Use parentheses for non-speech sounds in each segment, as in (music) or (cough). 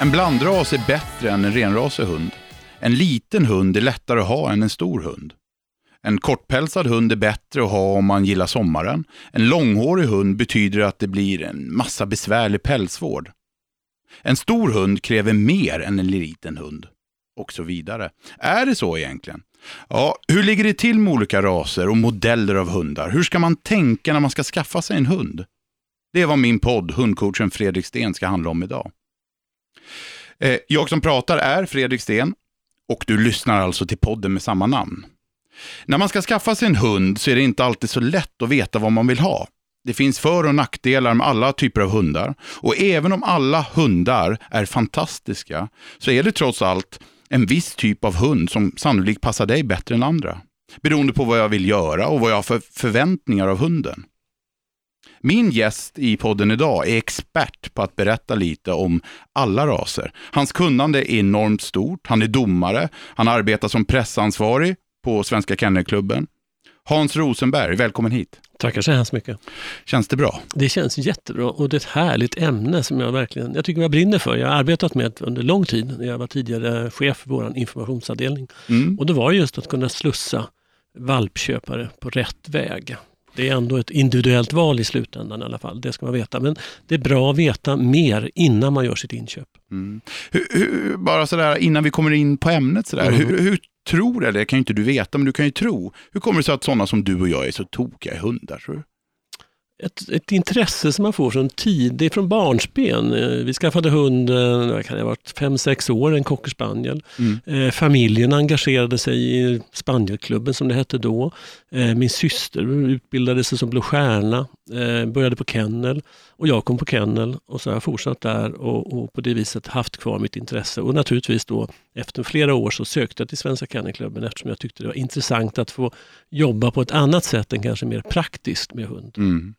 En blandras är bättre än en renrasig hund. En liten hund är lättare att ha än en stor hund. En kortpälsad hund är bättre att ha om man gillar sommaren. En långhårig hund betyder att det blir en massa besvärlig pälsvård. En stor hund kräver mer än en liten hund. Och så vidare. Är det så egentligen? Ja, hur ligger det till med olika raser och modeller av hundar? Hur ska man tänka när man ska skaffa sig en hund? Det är vad min podd Hundcoachen Fredrik Sten ska handla om idag. Eh, jag som pratar är Fredrik Sten och du lyssnar alltså till podden med samma namn. När man ska skaffa sig en hund så är det inte alltid så lätt att veta vad man vill ha. Det finns för och nackdelar med alla typer av hundar och även om alla hundar är fantastiska så är det trots allt en viss typ av hund som sannolikt passar dig bättre än andra. Beroende på vad jag vill göra och vad jag har för förväntningar av hunden. Min gäst i podden idag är expert på att berätta lite om alla raser. Hans kunnande är enormt stort. Han är domare. Han arbetar som pressansvarig på Svenska Kennelklubben. Hans Rosenberg, välkommen hit. Tackar så hemskt mycket. Känns det bra? Det känns jättebra och det är ett härligt ämne som jag verkligen jag tycker jag brinner för. Jag har arbetat med det under lång tid. Jag var tidigare chef för vår informationsavdelning. Mm. Och det var just att kunna slussa valpköpare på rätt väg. Det är ändå ett individuellt val i slutändan i alla fall, det ska man veta. Men det är bra att veta mer innan man gör sitt inköp. Mm. Hur, hur, bara sådär innan vi kommer in på ämnet, sådär, mm. hur, hur tror, eller det kan ju inte du veta, men du kan ju tro. Hur kommer det sig att sådana som du och jag är så tokiga i hundar, tror du? Ett, ett intresse som man får från tid, det är från barnsben. Eh, vi skaffade hund, vad kan ha varit, fem sex år, en cocker spaniel. Mm. Eh, familjen engagerade sig i spanielklubben som det hette då. Eh, min syster utbildade sig som Blå Stjärna, började på kennel och jag kom på kennel och så har jag fortsatt där och, och, på det viset haft kvar mitt intresse. Och naturligtvis då efter flera år så sökte jag till Svenska Kennelklubben eftersom jag tyckte det var intressant att få jobba på ett annat sätt än kanske mer praktiskt med hund. Mm.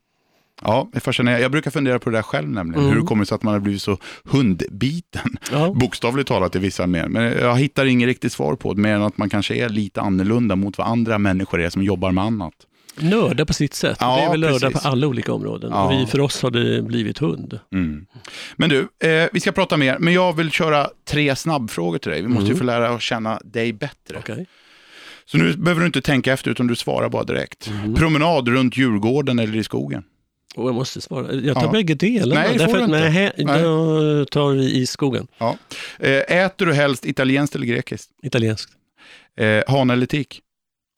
Ja, det är fascinerande. Jag brukar fundera på det där själv nämligen. Mm. Hur det kommer sig att man har blivit så hundbiten. Ja. Bokstavligt talat i vissa mer. Men jag hittar inget riktigt svar på det, mer än att man kanske är lite annorlunda mot vad andra människor är som jobbar med annat. Nörda på sitt sätt. Ja, det är väl nörda på alla olika områden. Ja. Och vi, för oss har det blivit hund. Mm. Men du, eh, vi ska prata mer, men jag vill köra tre snabbfrågor till dig. Vi måste mm. ju få lära känna dig bättre. Okay. Så nu behöver du inte tänka efter, utan du svarar bara direkt. Mm. Promenad runt Djurgården eller i skogen? Och jag måste svara. Jag tar ja. bägge delarna. Nej, det får du inte. Nej, nej. Då tar vi i skogen. Ja. Eh, äter du helst italienskt eller grekiskt? Italienskt. Eh, hane eller tik?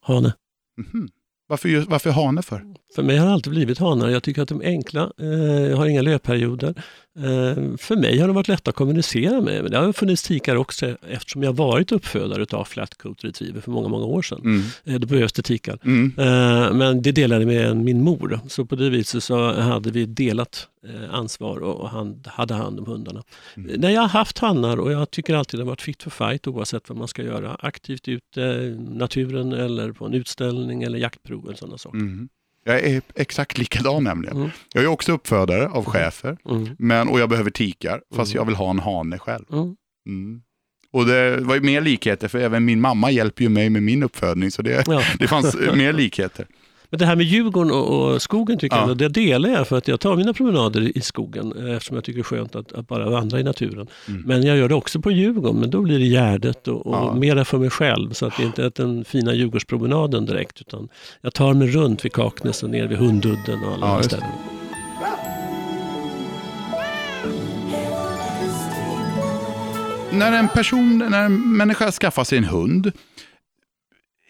Hane. Mm -hmm. Varför, varför hane för? För mig har det alltid blivit hanar. Jag tycker att de är enkla, eh, har inga löpperioder. Eh, för mig har de varit lätta att kommunicera med. Men det har funnits tikar också eftersom jag varit uppfödare av flatcoat retriever för många, många år sedan. Mm. Eh, då behövs det tikar. Mm. Eh, men det delade med min mor. Så på det viset så hade vi delat ansvar och han hade hand om hundarna. Mm. När jag har haft hannar och jag tycker alltid det har varit fit for fight oavsett vad man ska göra. Aktivt ute i naturen eller på en utställning eller jaktprov eller sådana saker. Mm. Jag är exakt likadan nämligen. Mm. Jag är också uppfödare av chefer mm. men, och jag behöver tikar fast mm. jag vill ha en hane själv. Mm. mm. Och det var ju mer likheter för även min mamma hjälper ju mig med min uppfödning så det, ja. det fanns (laughs) mer likheter. Men det här med Djurgården och, och skogen tycker ja. jag, det delar jag för att jag tar mina promenader i skogen eh, eftersom jag tycker det är skönt att, att bara vandra i naturen. Mm. Men jag gör det också på Djurgården, men då blir det Gärdet och, och ja. mera för mig själv. Så att det inte är den fina Djurgårdspromenaden direkt utan jag tar mig runt vid Kaknäs och ner vid Hundudden och alla ja, de ställena. När en person, när en människa skaffar sig en hund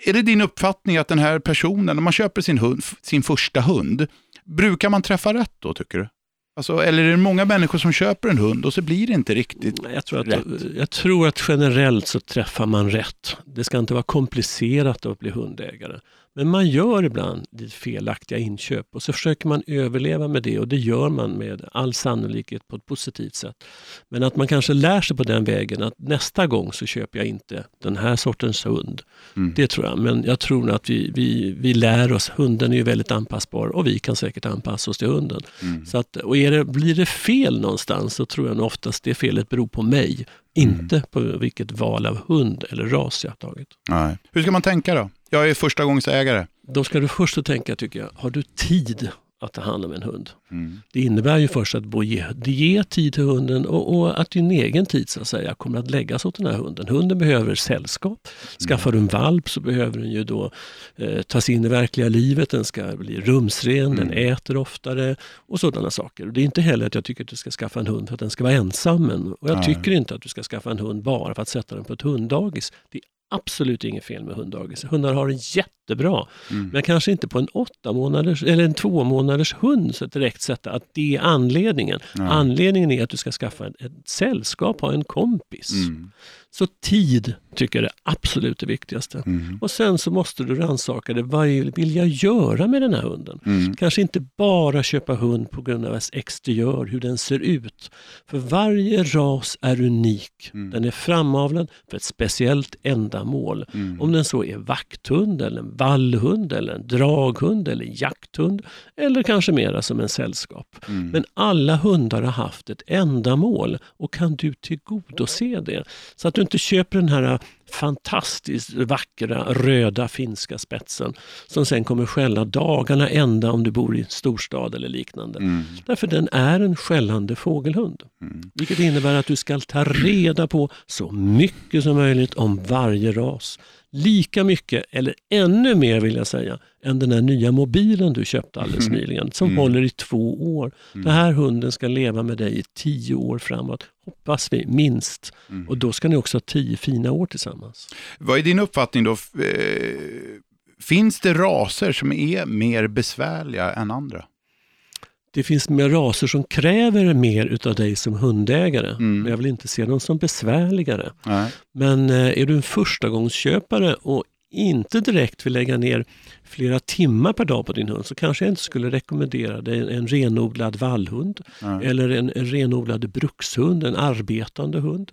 är det din uppfattning att den här personen, när man köper sin, hund, sin första hund, brukar man träffa rätt då tycker du? Alltså, eller är det många människor som köper en hund och så blir det inte riktigt jag tror att, rätt? Jag tror att generellt så träffar man rätt. Det ska inte vara komplicerat att bli hundägare. Men man gör ibland lite felaktiga inköp och så försöker man överleva med det och det gör man med all sannolikhet på ett positivt sätt. Men att man kanske lär sig på den vägen att nästa gång så köper jag inte den här sortens hund. Mm. Det tror jag. Men jag tror att vi, vi, vi lär oss. Hunden är ju väldigt anpassbar och vi kan säkert anpassa oss till hunden. Mm. Så att, och är det, blir det fel någonstans så tror jag oftast det felet beror på mig. Inte mm. på vilket val av hund eller ras jag har tagit. Nej. Hur ska man tänka då? Jag är första gångs ägare. Då ska du först tänka, tycker jag, har du tid att ta hand om en hund. Mm. Det innebär ju först att ge, ge tid till hunden och, och, att din egen tid så att säga kommer att läggas åt den här hunden. Hunden behöver sällskap. Skaffar du en valp så behöver den ju då eh, tas in i verkliga livet, den ska bli rumsren, mm. den äter oftare och sådana saker. Det är inte heller att jag tycker att du ska skaffa en hund för att den ska vara ensam. Och jag Nej. tycker inte att du ska skaffa en hund bara för att sätta den på ett hunddagis. Det är absolut inget fel med hunddagis. Hundar har det jättebra. Mm. Men kanske inte på en åtta månaders eller en två månaders hund så direkt sätta att det är anledningen. Mm. Anledningen är att du ska skaffa ett, ett sällskap, ha en kompis. Mm. Så tid tycker jag är absolut det viktigaste. Mm. Och sen så måste du rannsaka det. Vad vill jag göra med den här hunden? Mm. Kanske inte bara köpa hund på grund av dess exteriör, hur den ser ut. För varje ras är unik. Mm. Den är framavlad för ett speciellt ändamål. Mm. Om den så är vakthund, eller en vallhund, eller en draghund eller jakthund. Eller kanske mera som en sällskap. Mm. Men alla hundar har haft ett ändamål och kan du tillgodose det? Så att du inte köper den här fantastiskt vackra röda finska spetsen som sen kommer skälla dagarna ända om du bor i en storstad eller liknande. Mm. Därför den är en skällande fågelhund. Mm. Vilket innebär att du ska ta reda på så mycket som möjligt om varje ras lika mycket, eller ännu mer vill jag säga, än den här nya mobilen du köpte alldeles mm. nyligen, som mm. håller i två år. Mm. Den här hunden ska leva med dig i tio år framåt, hoppas vi, minst. Mm. Och då ska ni också ha tio fina år tillsammans. Vad är din uppfattning då? Eh, finns det raser som är mer besvärliga än andra? Det finns mer raser som kräver mer utav dig som hundägare. Mm. Men jag vill inte se dem som besvärligare. Nej. Men eh, är du en förstagångsköpare och inte direkt vill lägga ner flera timmar per dag på din hund så kanske jag inte skulle rekommendera dig en renodlad vallhund Nej. eller en, en renodlad brukshund, en arbetande hund.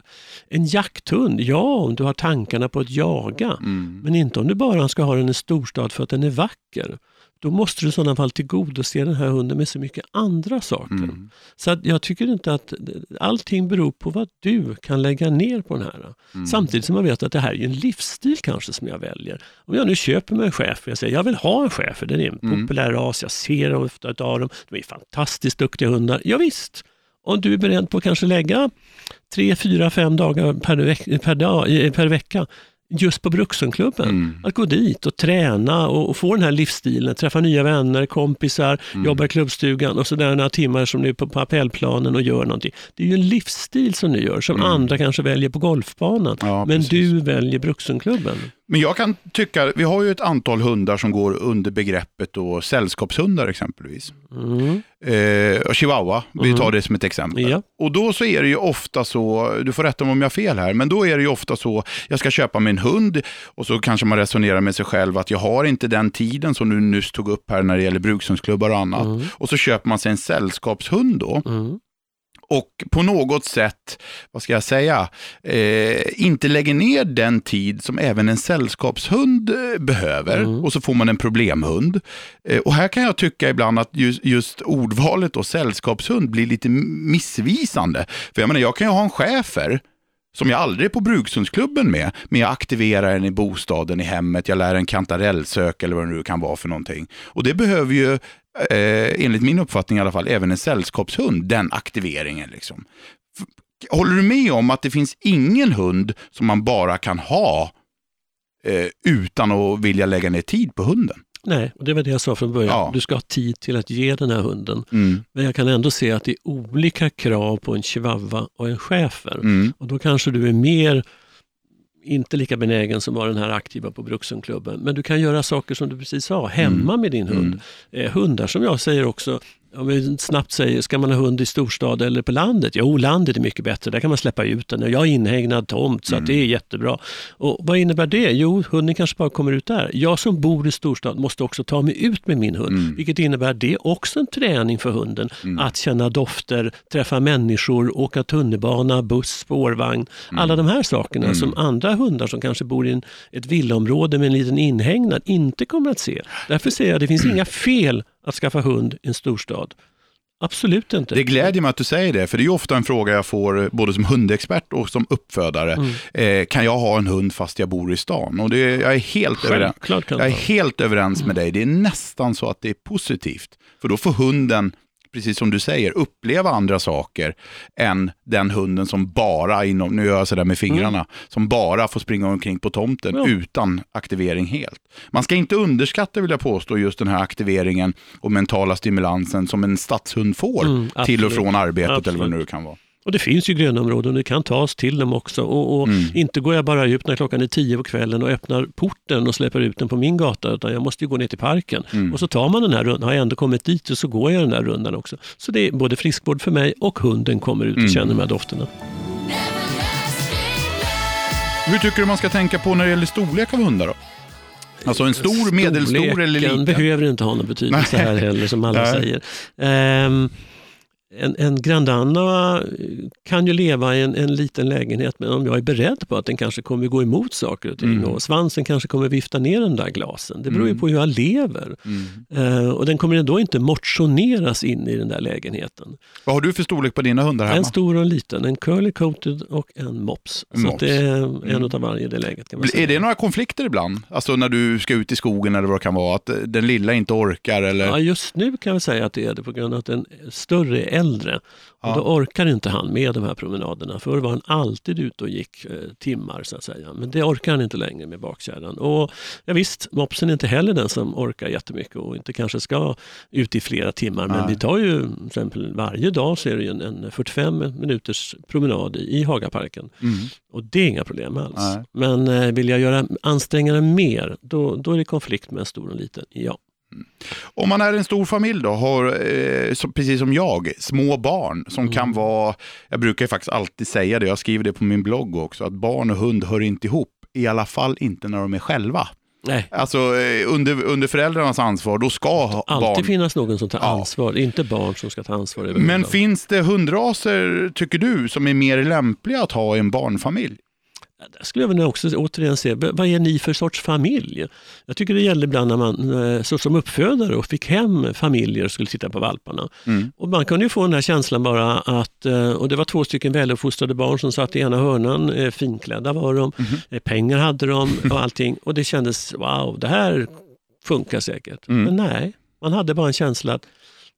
En jakthund, ja om du har tankarna på att jaga. Mm. Men inte om du bara ska ha den i storstad för att den är vacker då måste du i sådana fall tillgodose den här hunden med så mycket andra saker. Mm. Så att jag tycker inte att allting beror på vad du kan lägga ner på den här. Mm. Samtidigt som man vet att det här är en livsstil kanske som jag väljer. Om jag nu köper mig en chef och jag säger jag vill ha en chef, för den är en mm. populär ras, jag ser ofta av dem, de är fantastiskt duktiga hundar. Ja, visst, om du är beredd på att kanske lägga tre, fyra, fem dagar per, veck per, dag, per vecka just på Bruksenklubben. Mm. Att gå dit och träna och, och, få den här livsstilen, träffa nya vänner, kompisar, mm. jobba i klubbstugan och så där några timmar som ni är på, på appellplanen och gör någonting. Det är ju en livsstil som ni gör, som mm. andra kanske väljer på golfbanan. Ja, men precis. du väljer Bruksenklubben. Men jag kan tycka, vi har ju ett antal hundar som går under begreppet då, sällskapshundar exempelvis. Mm. Eh, chihuahua, vi mm. tar det som ett exempel. Ja. Och då så är det ju ofta så, du får rätta mig om jag har fel här, men då är det ju ofta så, jag ska köpa mig en hund och så kanske man resonerar med sig själv att jag har inte den tiden som du nyss tog upp här när det gäller brukshundsklubbar och annat. Mm. Och så köper man sig en sällskapshund då. Och på något sätt, vad ska jag säga, eh, inte lägger ner den tid som även en sällskapshund eh, behöver mm. och så får man en problemhund. Eh, och här kan jag tycka ibland att just, just ordvalet och sällskapshund blir lite missvisande. För jag menar, jag kan ju ha en chefer som jag aldrig är på brukshundsklubben med, men jag aktiverar den i bostaden, i hemmet, jag lär en kantarellsök eller vad det nu kan vara för någonting. Och det behöver ju eh, enligt min uppfattning i alla fall, även en sällskapshund, den aktiveringen. Liksom. Håller du med om att det finns ingen hund som man bara kan ha eh, utan att vilja lägga ner tid på hunden? Nej, och det var det jag sa från början. Ja. Du ska ha tid till att ge den här hunden. Mm. Men jag kan ändå se att det är olika krav på en chihuahua och en schäfer. Mm. Och då kanske du är mer inte lika benägen som var den här aktiva på Bruksenklubben. Men du kan göra saker som du precis sa, hemma mm. med din hund. Mm. Eh, hundar som jag säger också Om vi snabbt säger, ska man ha hund i storstad eller på landet? Jo, landet är mycket bättre. Där kan man släppa ut den. Jag har inhägnad tomt så mm. att det är jättebra. Och Vad innebär det? Jo, hunden kanske bara kommer ut där. Jag som bor i storstad måste också ta mig ut med min hund. Mm. Vilket innebär det är också en träning för hunden. Mm. Att känna dofter, träffa människor, åka tunnelbana, buss, spårvagn. Mm. Alla de här sakerna mm. som andra hundar som kanske bor i en, ett villaområde med en liten inhägnad inte kommer att se. Därför säger jag att det finns inga fel att skaffa hund i en storstad. Absolut inte. Det glädjer mig att du säger det, för det är ofta en fråga jag får både som hundexpert och som uppfödare. Mm. Eh, kan jag ha en hund fast jag bor i stan? Och det, jag är helt, överens, jag är helt överens med dig. Det är nästan så att det är positivt. För då får hunden precis som du säger, uppleva andra saker än den hunden som bara, inom, nu gör jag sådär med fingrarna, mm. som bara får springa omkring på tomten ja. utan aktivering helt. Man ska inte underskatta, vill jag påstå, just den här aktiveringen och mentala stimulansen som en stadshund får mm, till och från arbetet absolut. eller vad det nu kan vara. Och det finns ju grönområden, det kan tas till dem också. Och, och mm. Inte går jag bara ut när klockan är tio på kvällen och öppnar porten och släpper ut den på min gata, utan jag måste gå ner till parken. Mm. Och så tar man den här rundan, har jag ändå kommit dit och så går jag den där rundan också. Så det är både friskvård för mig och hunden kommer ut och mm. känner de här dofterna. Hur tycker du man ska tänka på när det gäller storlek av hundar då? Alltså en stor, medelstor eller liten? behöver inte ha någon betydelse här heller som alla säger. Um, en, en grandanna kan ju leva i en, en, liten lägenhet, men om jag är beredd på att den kanske kommer gå emot saker och ting mm. och svansen kanske kommer vifta ner den där glasen. Det beror ju mm. på hur jag lever. Mm. Uh, och den kommer ändå inte motioneras in i den där lägenheten. Vad har du för storlek på dina hundar hemma? En stor och en liten, en curly coated och en mops. En så mops. det är en mm. av varje i det läget. Kan man säga. Är det några konflikter ibland? Alltså när du ska ut i skogen eller vad det kan vara, att den lilla inte orkar? Eller? Ja, just nu kan jag säga att det är det på grund av att den större är äldre. Och Då orkar inte han med de här promenaderna. Förr var han alltid ute och gick eh, timmar så att säga. Men det orkar han inte längre med bakkärran. Och ja, visst, mopsen är inte heller den som orkar jättemycket och inte kanske ska ut i flera timmar. Men Nej. vi tar ju, till exempel varje dag så är det en, en 45 minuters promenad i, i Hagaparken. Mm. Och det är inga problem alls. Nej. Men eh, vill jag göra anstränga det mer, då, då är det konflikt med en stor och liten, ja. Om man är en stor familj då, har, eh, så, precis som jag, små barn som mm. kan vara, jag brukar faktiskt alltid säga det, jag skriver det på min blogg också, att barn och hund hör inte ihop, i alla fall inte när de är själva. Nej. Alltså eh, under, under föräldrarnas ansvar, då ska barn... alltid finnas någon som tar ansvar, ja. inte barn som ska ta ansvar. Men finns det hundraser, tycker du, som är mer lämpliga att ha i en barnfamilj? Där skulle jag vilja också återigen se, vad är ni för sorts familj? Jag tycker det gällde ibland när man eh, som uppfödare och fick hem familjer och skulle titta på valparna. Mm. Och man kunde ju få den här känslan bara att, eh, och det var två stycken väluppfostrade barn som satt i ena hörnan, eh, finklädda var de, mm. pengar hade de (laughs) och allting. Och det kändes, wow, det här funkar säkert. Mm. Men nej, man hade bara en känsla att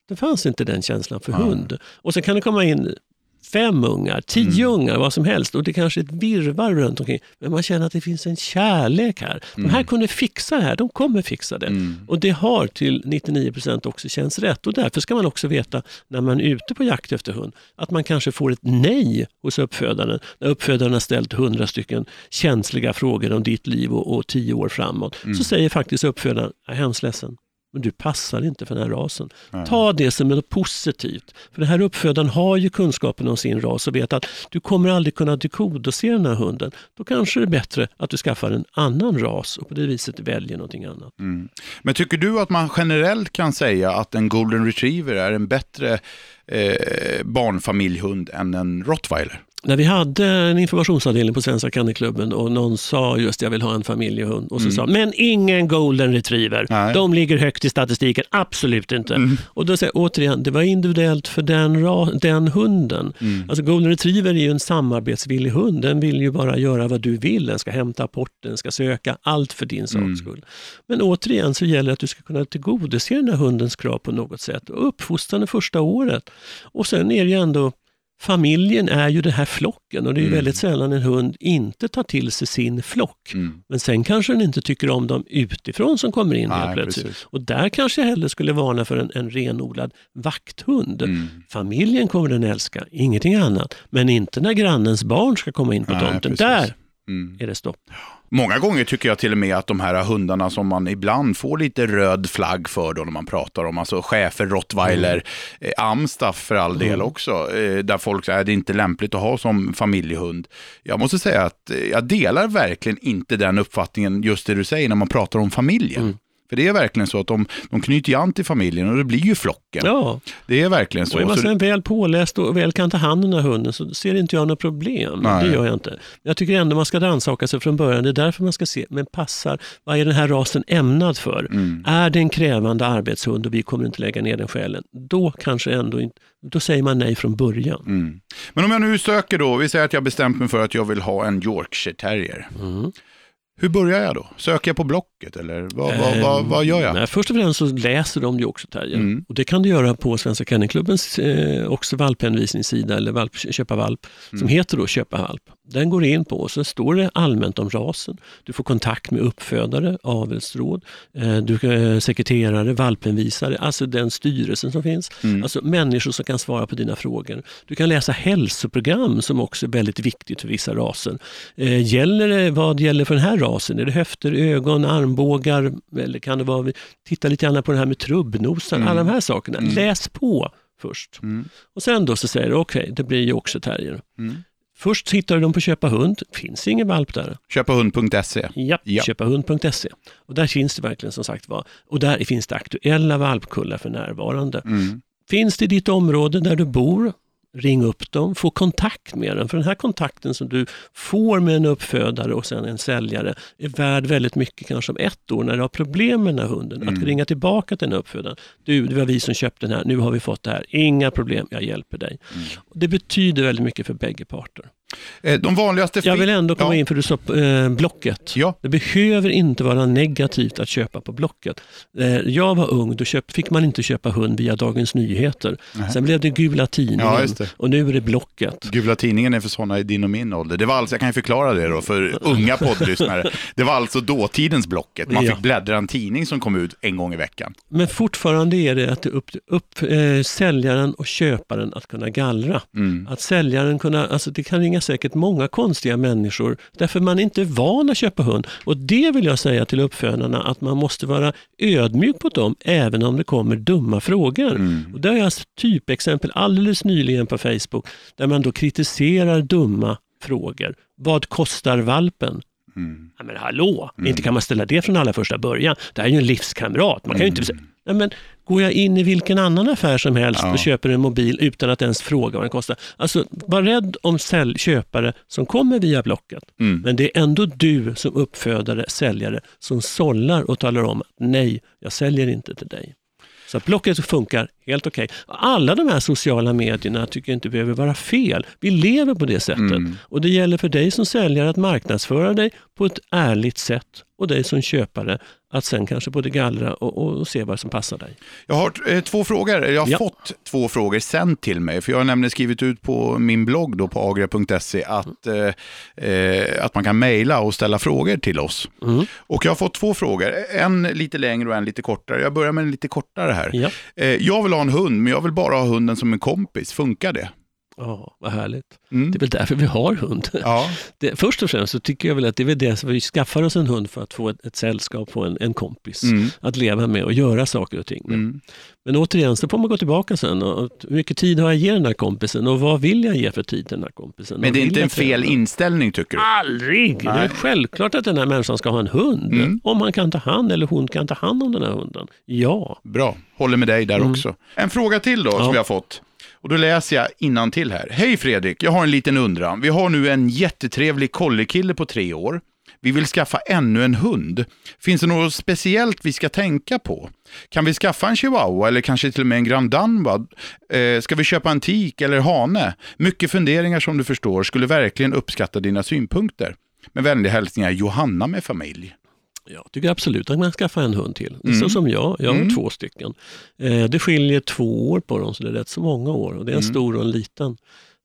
det fanns inte den känslan för hund. Och så kan det komma in fem ungar, tio mm. ungar, vad som helst. Och det kanske är ett virvar runt omkring. Men man känner att det finns en kärlek här. De här mm. kunde fixa det här, de kommer fixa det. Mm. Och det har till 99 procent också känts rätt. Och därför ska man också veta när man är ute på jakt efter hund, att man kanske får ett nej hos uppfödaren. När uppfödaren har ställt hundra stycken känsliga frågor om ditt liv och, och tio år framåt. Så mm. säger faktiskt uppfödaren, jag är hemskt ledsen, men du passar inte för den här rasen. Nej. Ta det som något positivt. För den här uppfödaren har ju kunskapen om sin ras och vet att du kommer aldrig kunna tillgodose den här hunden. Då kanske det är bättre att du skaffar en annan ras och på det viset väljer någonting annat. Mm. Men tycker du att man generellt kan säga att en golden retriever är en bättre eh, barnfamiljhund än en rottweiler? När vi hade en informationsavdelning på Svenska Kennelklubben och någon sa just jag vill ha en familjehund och så mm. sa men ingen golden retriever. Nej. De ligger högt i statistiken, absolut inte. Mm. Och då säger jag återigen, det var individuellt för den, den hunden. Mm. Alltså golden retriever är ju en samarbetsvillig hund. Den vill ju bara göra vad du vill. Den ska hämta apporten, ska söka, allt för din mm. saks skull. Men återigen så gäller det att du ska kunna tillgodose den här hundens krav på något sätt. Uppfostran det första året. Och sen är det ju ändå familjen är ju den här flocken och det är mm. väldigt sällan en hund inte tar till sig sin flock. Mm. Men sen kanske den inte tycker om dem utifrån som kommer in helt plötsligt. Precis. Och där kanske jag hellre skulle varna för en, en renodlad vakthund. Mm. Familjen kommer den älska, ingenting annat. Men inte när grannens barn ska komma in på tomten. Där mm. är det stopp. Många gånger tycker jag till och med att de här hundarna som man ibland får lite röd flagg för då när man pratar om, alltså chefer, rottweiler, mm. eh, amstaff för all del mm. också, eh, där folk säger att det är inte lämpligt att ha som familjehund. Jag måste säga att eh, jag delar verkligen inte den uppfattningen, just det du säger, när man pratar om familjen. Mm. För det är verkligen så att de, de knyter an till familjen och det blir ju flocken. Ja. Det är verkligen så. Och är man sen väl påläst och väl kan ta hand om den här hunden så ser inte jag några problem. Nej. Det gör jag inte. Jag tycker ändå man ska rannsaka sig från början. Det är därför man ska se, men passar, vad är den här rasen ämnad för? Mm. Är det en krävande arbetshund och vi kommer inte lägga ner den själen, då kanske ändå inte då säger man nej från början. Mm. Men om jag nu söker då, vi säger att jag bestämt mig för att jag vill ha en Yorkshire terrier. Mm. Hur börjar jag då? Söker jag på Blocket eller vad, vad, vad, ehm, vad gör jag? Nej, först och främst så läser de ju också terrier. Mm. Och det kan du göra på Svenska Kennelklubbens eh, också valphänvisningssida eller valp, köpa valp mm. som heter då köpa valp. Den går in på och så står det allmänt om rasen. Du får kontakt med uppfödare, avelsråd, eh, du, eh, sekreterare, valpenvisare, alltså den styrelsen som finns. Mm. Alltså människor som kan svara på dina frågor. Du kan läsa hälsoprogram som också är väldigt viktigt för vissa raser. Eh, gäller det, vad gäller för den här rasen? Är det höfter, ögon, armbågar? Eller kan det vara, titta lite grann på det här med trubbnosar, mm. alla de här sakerna. Mm. Läs på först. Mm. Och sen då så säger du, okej, okay, det blir ju också terrier. Mm. Först hittar du dem på Köpa hund. finns ingen valp där. Köpahund.se. Ja, ja. köpahund.se. Och där finns det verkligen som sagt var. Och där finns det aktuella valpkullar för närvarande. Mm. Finns det i ditt område där du bor, ring upp dem, få kontakt med dem. För den här kontakten som du får med en uppfödare och sen en säljare är värd väldigt mycket kanske om ett år när du har problem med den här hunden. Mm. Att ringa tillbaka till den uppfödaren. Du, det var vi som köpte den här, nu har vi fått det här. Inga problem, jag hjälper dig. Mm. Det betyder väldigt mycket för bägge parter. Eh, de vanligaste jag vill ändå komma ja. in för du sa eh, Blocket. Ja. Det behöver inte vara negativt att köpa på Blocket. Eh, jag var ung, då köp, fick man inte köpa hund via Dagens Nyheter. Nej. Sen blev det Gula Tidningen ja, och nu är det Blocket. Gula Tidningen är för sådana i din och min ålder. Det var alltså, jag kan ju förklara det då för unga poddlyssnare. Det var alltså dåtidens Blocket. Man fick bläddra en tidning som kom ut en gång i veckan. Men fortfarande är det att det upp, upp eh, säljaren och köparen att kunna gallra. Mm. Att säljaren kunna, alltså det kan ringa säkert många konstiga människor därför man är inte van att köpa hund. Och det vill jag säga till uppfödarna att man måste vara ödmjuk på dem även om det kommer dumma frågor. Mm. Och det har jag typexempel alldeles nyligen på Facebook där man då kritiserar dumma frågor. Vad kostar valpen? Mm. Ja, men hallå, mm. inte kan man ställa det från allra första början. Det här är ju en livskamrat. Man kan mm. ju inte Nej, men går jag in i vilken annan affär som helst ja. och köper en mobil utan att ens fråga vad den kostar. Alltså, var rädd om sälj, köpare som kommer via Blocket. Mm. Men det är ändå du som uppfödare, säljare, som sållar och talar om att nej, jag säljer inte till dig. Så Blocket funkar helt okej. Okay. Alla de här sociala medierna tycker jag inte behöver vara fel. Vi lever på det sättet. Mm. Och det gäller för dig som säljare att marknadsföra dig på ett ärligt sätt och dig som köpare att sen kanske både gallra och, och, se vad som passar dig. Jag har eh, två frågor. Jag har ja. fått två frågor sänd till mig. För Jag har nämligen skrivit ut på min blogg då på agria.se att, mm. eh, att man kan mejla och ställa frågor till oss. Mm. Och Jag har fått två frågor. En lite längre och en lite kortare. Jag börjar med en lite kortare här. Ja. Eh, jag vill ha en hund, men jag vill bara ha hunden som en kompis. Funkar det? Ja, vad härligt. Mm. Det är väl därför vi har hund. Ja. (laughs) Det, först och främst så tycker jag väl att det är väl det som vi skaffar oss en hund för att få ett, ett sällskap, få en, en kompis mm. att leva med och göra saker och ting med. Mm. Men återigen så får man gå tillbaka sen. Och, hur mycket tid har jag ge den här kompisen och vad vill jag ge för tid till den här kompisen? Men det är inte en fel inställning tycker du? Aldrig! Nej. Det är självklart att den här människan ska ha en hund. Mm. Om han kan ta hand eller hon kan ta hand om den här hunden. Ja. Bra, håller med dig där mm. också. En fråga till då som vi har fått. Och då läser jag innan till här. Hej Fredrik, jag har en liten undran. Vi har nu en jättetrevlig kollekille på tre år. Vi vill skaffa ännu en hund. Finns det något speciellt vi ska tänka på? Kan vi skaffa en chihuahua eller kanske till och med en grand danois? Eh, ska vi köpa en tik eller hane? Mycket funderingar som du förstår. Skulle verkligen uppskatta dina synpunkter. Med vänliga hälsningar Johanna med familj. Jag tycker absolut att man ska skaffa en hund till. Mm. Så som jag, jag har mm. två stycken. Eh, det skiljer två år på dem, så det är rätt så många år. Och det är en mm. stor och en liten.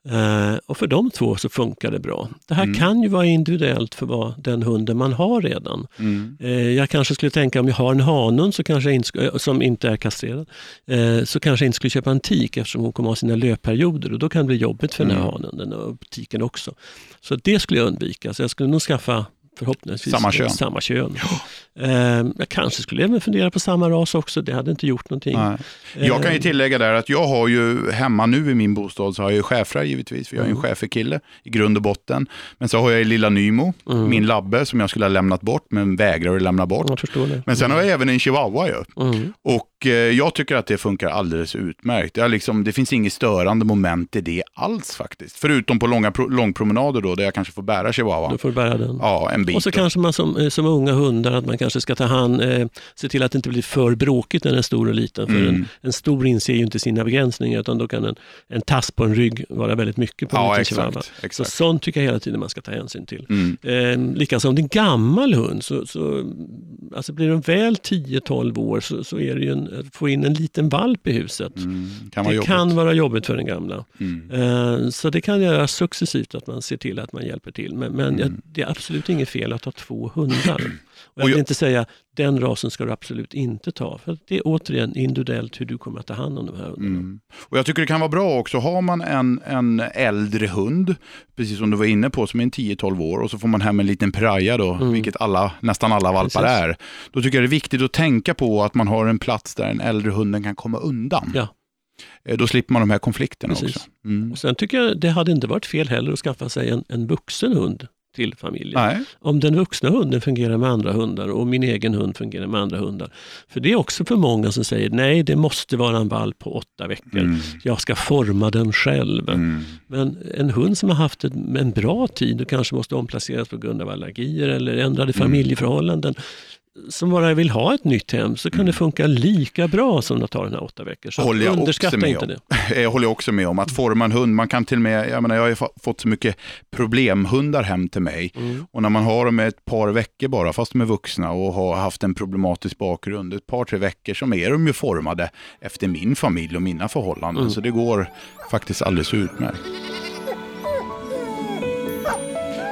Eh, och för de två så funkar det bra. Det här mm. kan ju vara individuellt för vad den hunden man har redan. Mm. Eh, jag kanske skulle tänka om jag har en hanhund så kanske inte, som inte är kastrerad, eh, så kanske jag inte skulle köpa en tik eftersom hon kommer ha sina löpperioder och då kan det bli jobbigt för mm. den här mm. hanen och tiken också. Så det skulle jag undvika. Så jag skulle nog skaffa förhoppningsvis Samma kön. Samma kön. Eh, jag kanske skulle även fundera på samma ras också, det hade inte gjort någonting. Nej. Jag kan ju Eh, tillägga där att jag har ju hemma nu i min bostad så har jag ju schäfrar givetvis, för jag är en Mm. schäferkille i grund och botten. Men så har jag ju lilla Nymo, Mm. min labbe som jag skulle ha lämnat bort men vägrar att lämna bort. Men sen har jag även en chihuahua ju. Mm. Och eh, jag tycker att det funkar alldeles utmärkt. Jag liksom, det finns inget störande moment i det alls faktiskt. Förutom på långa pro- långpromenader då, där jag kanske får bära chihuahuan. får du bära den. Ja, en bit. Och så då. kanske man som, eh, som unga hundar, att man kanske ska ta hand, eh, se till att det inte blir för bråkigt när den är stor och liten. För Mm. en, en stor inser ju inte sina begränsningar, utan då kan en, en tass på en rygg vara väldigt mycket på en Ja, liten chihuahua. Så sånt tycker jag hela tiden man ska ta hänsyn till. Mm. Eh, likaså om det är en gammal hund, så, så alltså blir den väl 10-12 år så, så är det ju en, att få in en liten valp i huset. Mm. Kan det jobbigt. kan vara jobbigt för den gamla. Mm. Eh, Så det kan göras successivt att man ser till att man hjälper till. Men, men Mm. jag, det är absolut inget fel att ha två hundar. (clears throat) Och jag vill inte säga den rasen ska du absolut inte ta. För det är återigen individuellt hur du kommer att ta hand om de här hundarna. Mm. Och Jag tycker det kan vara bra också, har man en, en äldre hund, precis som du var inne på, som är en 10-12 år och så får man hem en liten piraya då, Mm. vilket alla, nästan alla valpar Precis. är. Då tycker jag det är viktigt att tänka på att man har en plats där den äldre hunden kan komma undan. Ja. Eh, Då slipper man de här konflikterna Precis. också. Mm. Och sen tycker jag det hade inte varit fel heller att skaffa sig en, en vuxen hund till familjen. Nej, Om den vuxna hunden fungerar med andra hundar och min egen hund fungerar med andra hundar. För det är också för många som säger nej, det måste vara en valp på åtta veckor. mm. Jag ska forma den själv. Mm. Men en hund som har haft en, bra tid och kanske måste omplaceras på grund av allergier eller ändrade Mm. familjeförhållanden som bara vill ha ett nytt hem så kan det funka lika bra som att ta den här åtta veckor. Så Mm. Håller jag också underskatta med inte om. det. (laughs) Jag håller också med om att forma en hund, man kan till och med, jag menar jag har fått så mycket problemhundar hem till mig Mm. och när man har dem ett par veckor bara, fast de är vuxna och har haft en problematisk bakgrund, ett par tre veckor så är de ju formade efter min familj och mina förhållanden. Mm. Så det går faktiskt alldeles utmärkt.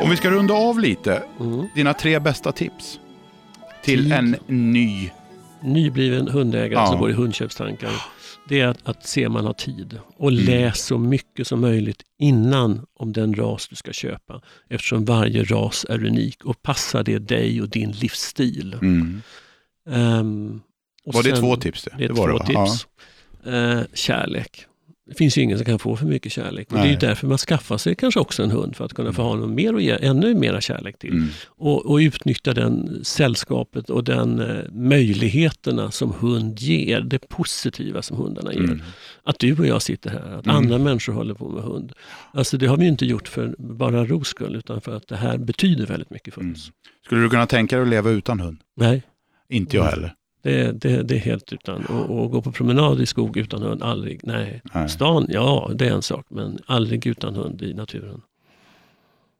Om vi ska runda av lite, Mm. dina tre bästa tips till en ny Nybliven hundägare Ja. som går i hundköpstankar. Det är att, att se man har tid och Mm. läs så mycket som möjligt innan om den ras du ska köpa. Eftersom varje ras är unik och passar det dig och din livsstil. Mm. Och Var det sen- två tips? Det, Det är var två det, va? tips. Eh, kärlek. Det finns ju ingen som kan få för mycket kärlek. Och det är ju därför man skaffar sig kanske också en hund, för att kunna få ha någon mer och ge ännu mera kärlek till. Mm. Och, och utnyttja den sällskapet och den eh, möjligheterna som hund ger, det positiva som hundarna ger. Mm. Att du och jag sitter här, att Mm. andra människor håller på med hund. Alltså det har vi ju inte gjort för bara ros skull, utan för att det här betyder väldigt mycket för Mm. oss. Skulle du kunna tänka dig att leva utan hund? Nej, Inte jag Mm. heller. Det, det, det är helt utan. Och, och gå på promenad i skog utan hund, aldrig. Nej. Nej. Stan, ja det är en sak, men aldrig utan hund i naturen.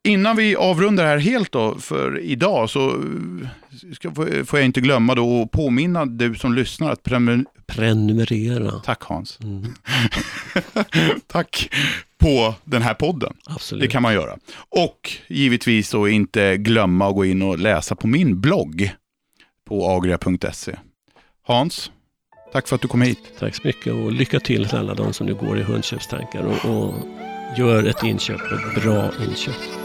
Innan vi avrundar här helt då för idag så eh, ska, får jag inte glömma då att påminna du som lyssnar att prenumer- Prenumerera. Tack Hans. Mm, (laughs) Tack på den här podden. absolut. Det kan man göra. Och givetvis då inte glömma att gå in och läsa på min blogg på agria.se. Hans, tack för att du kom hit. Tack så mycket och lycka till till alla de som nu går i hundköpstankar och, och gör ett inköp, ett bra inköp.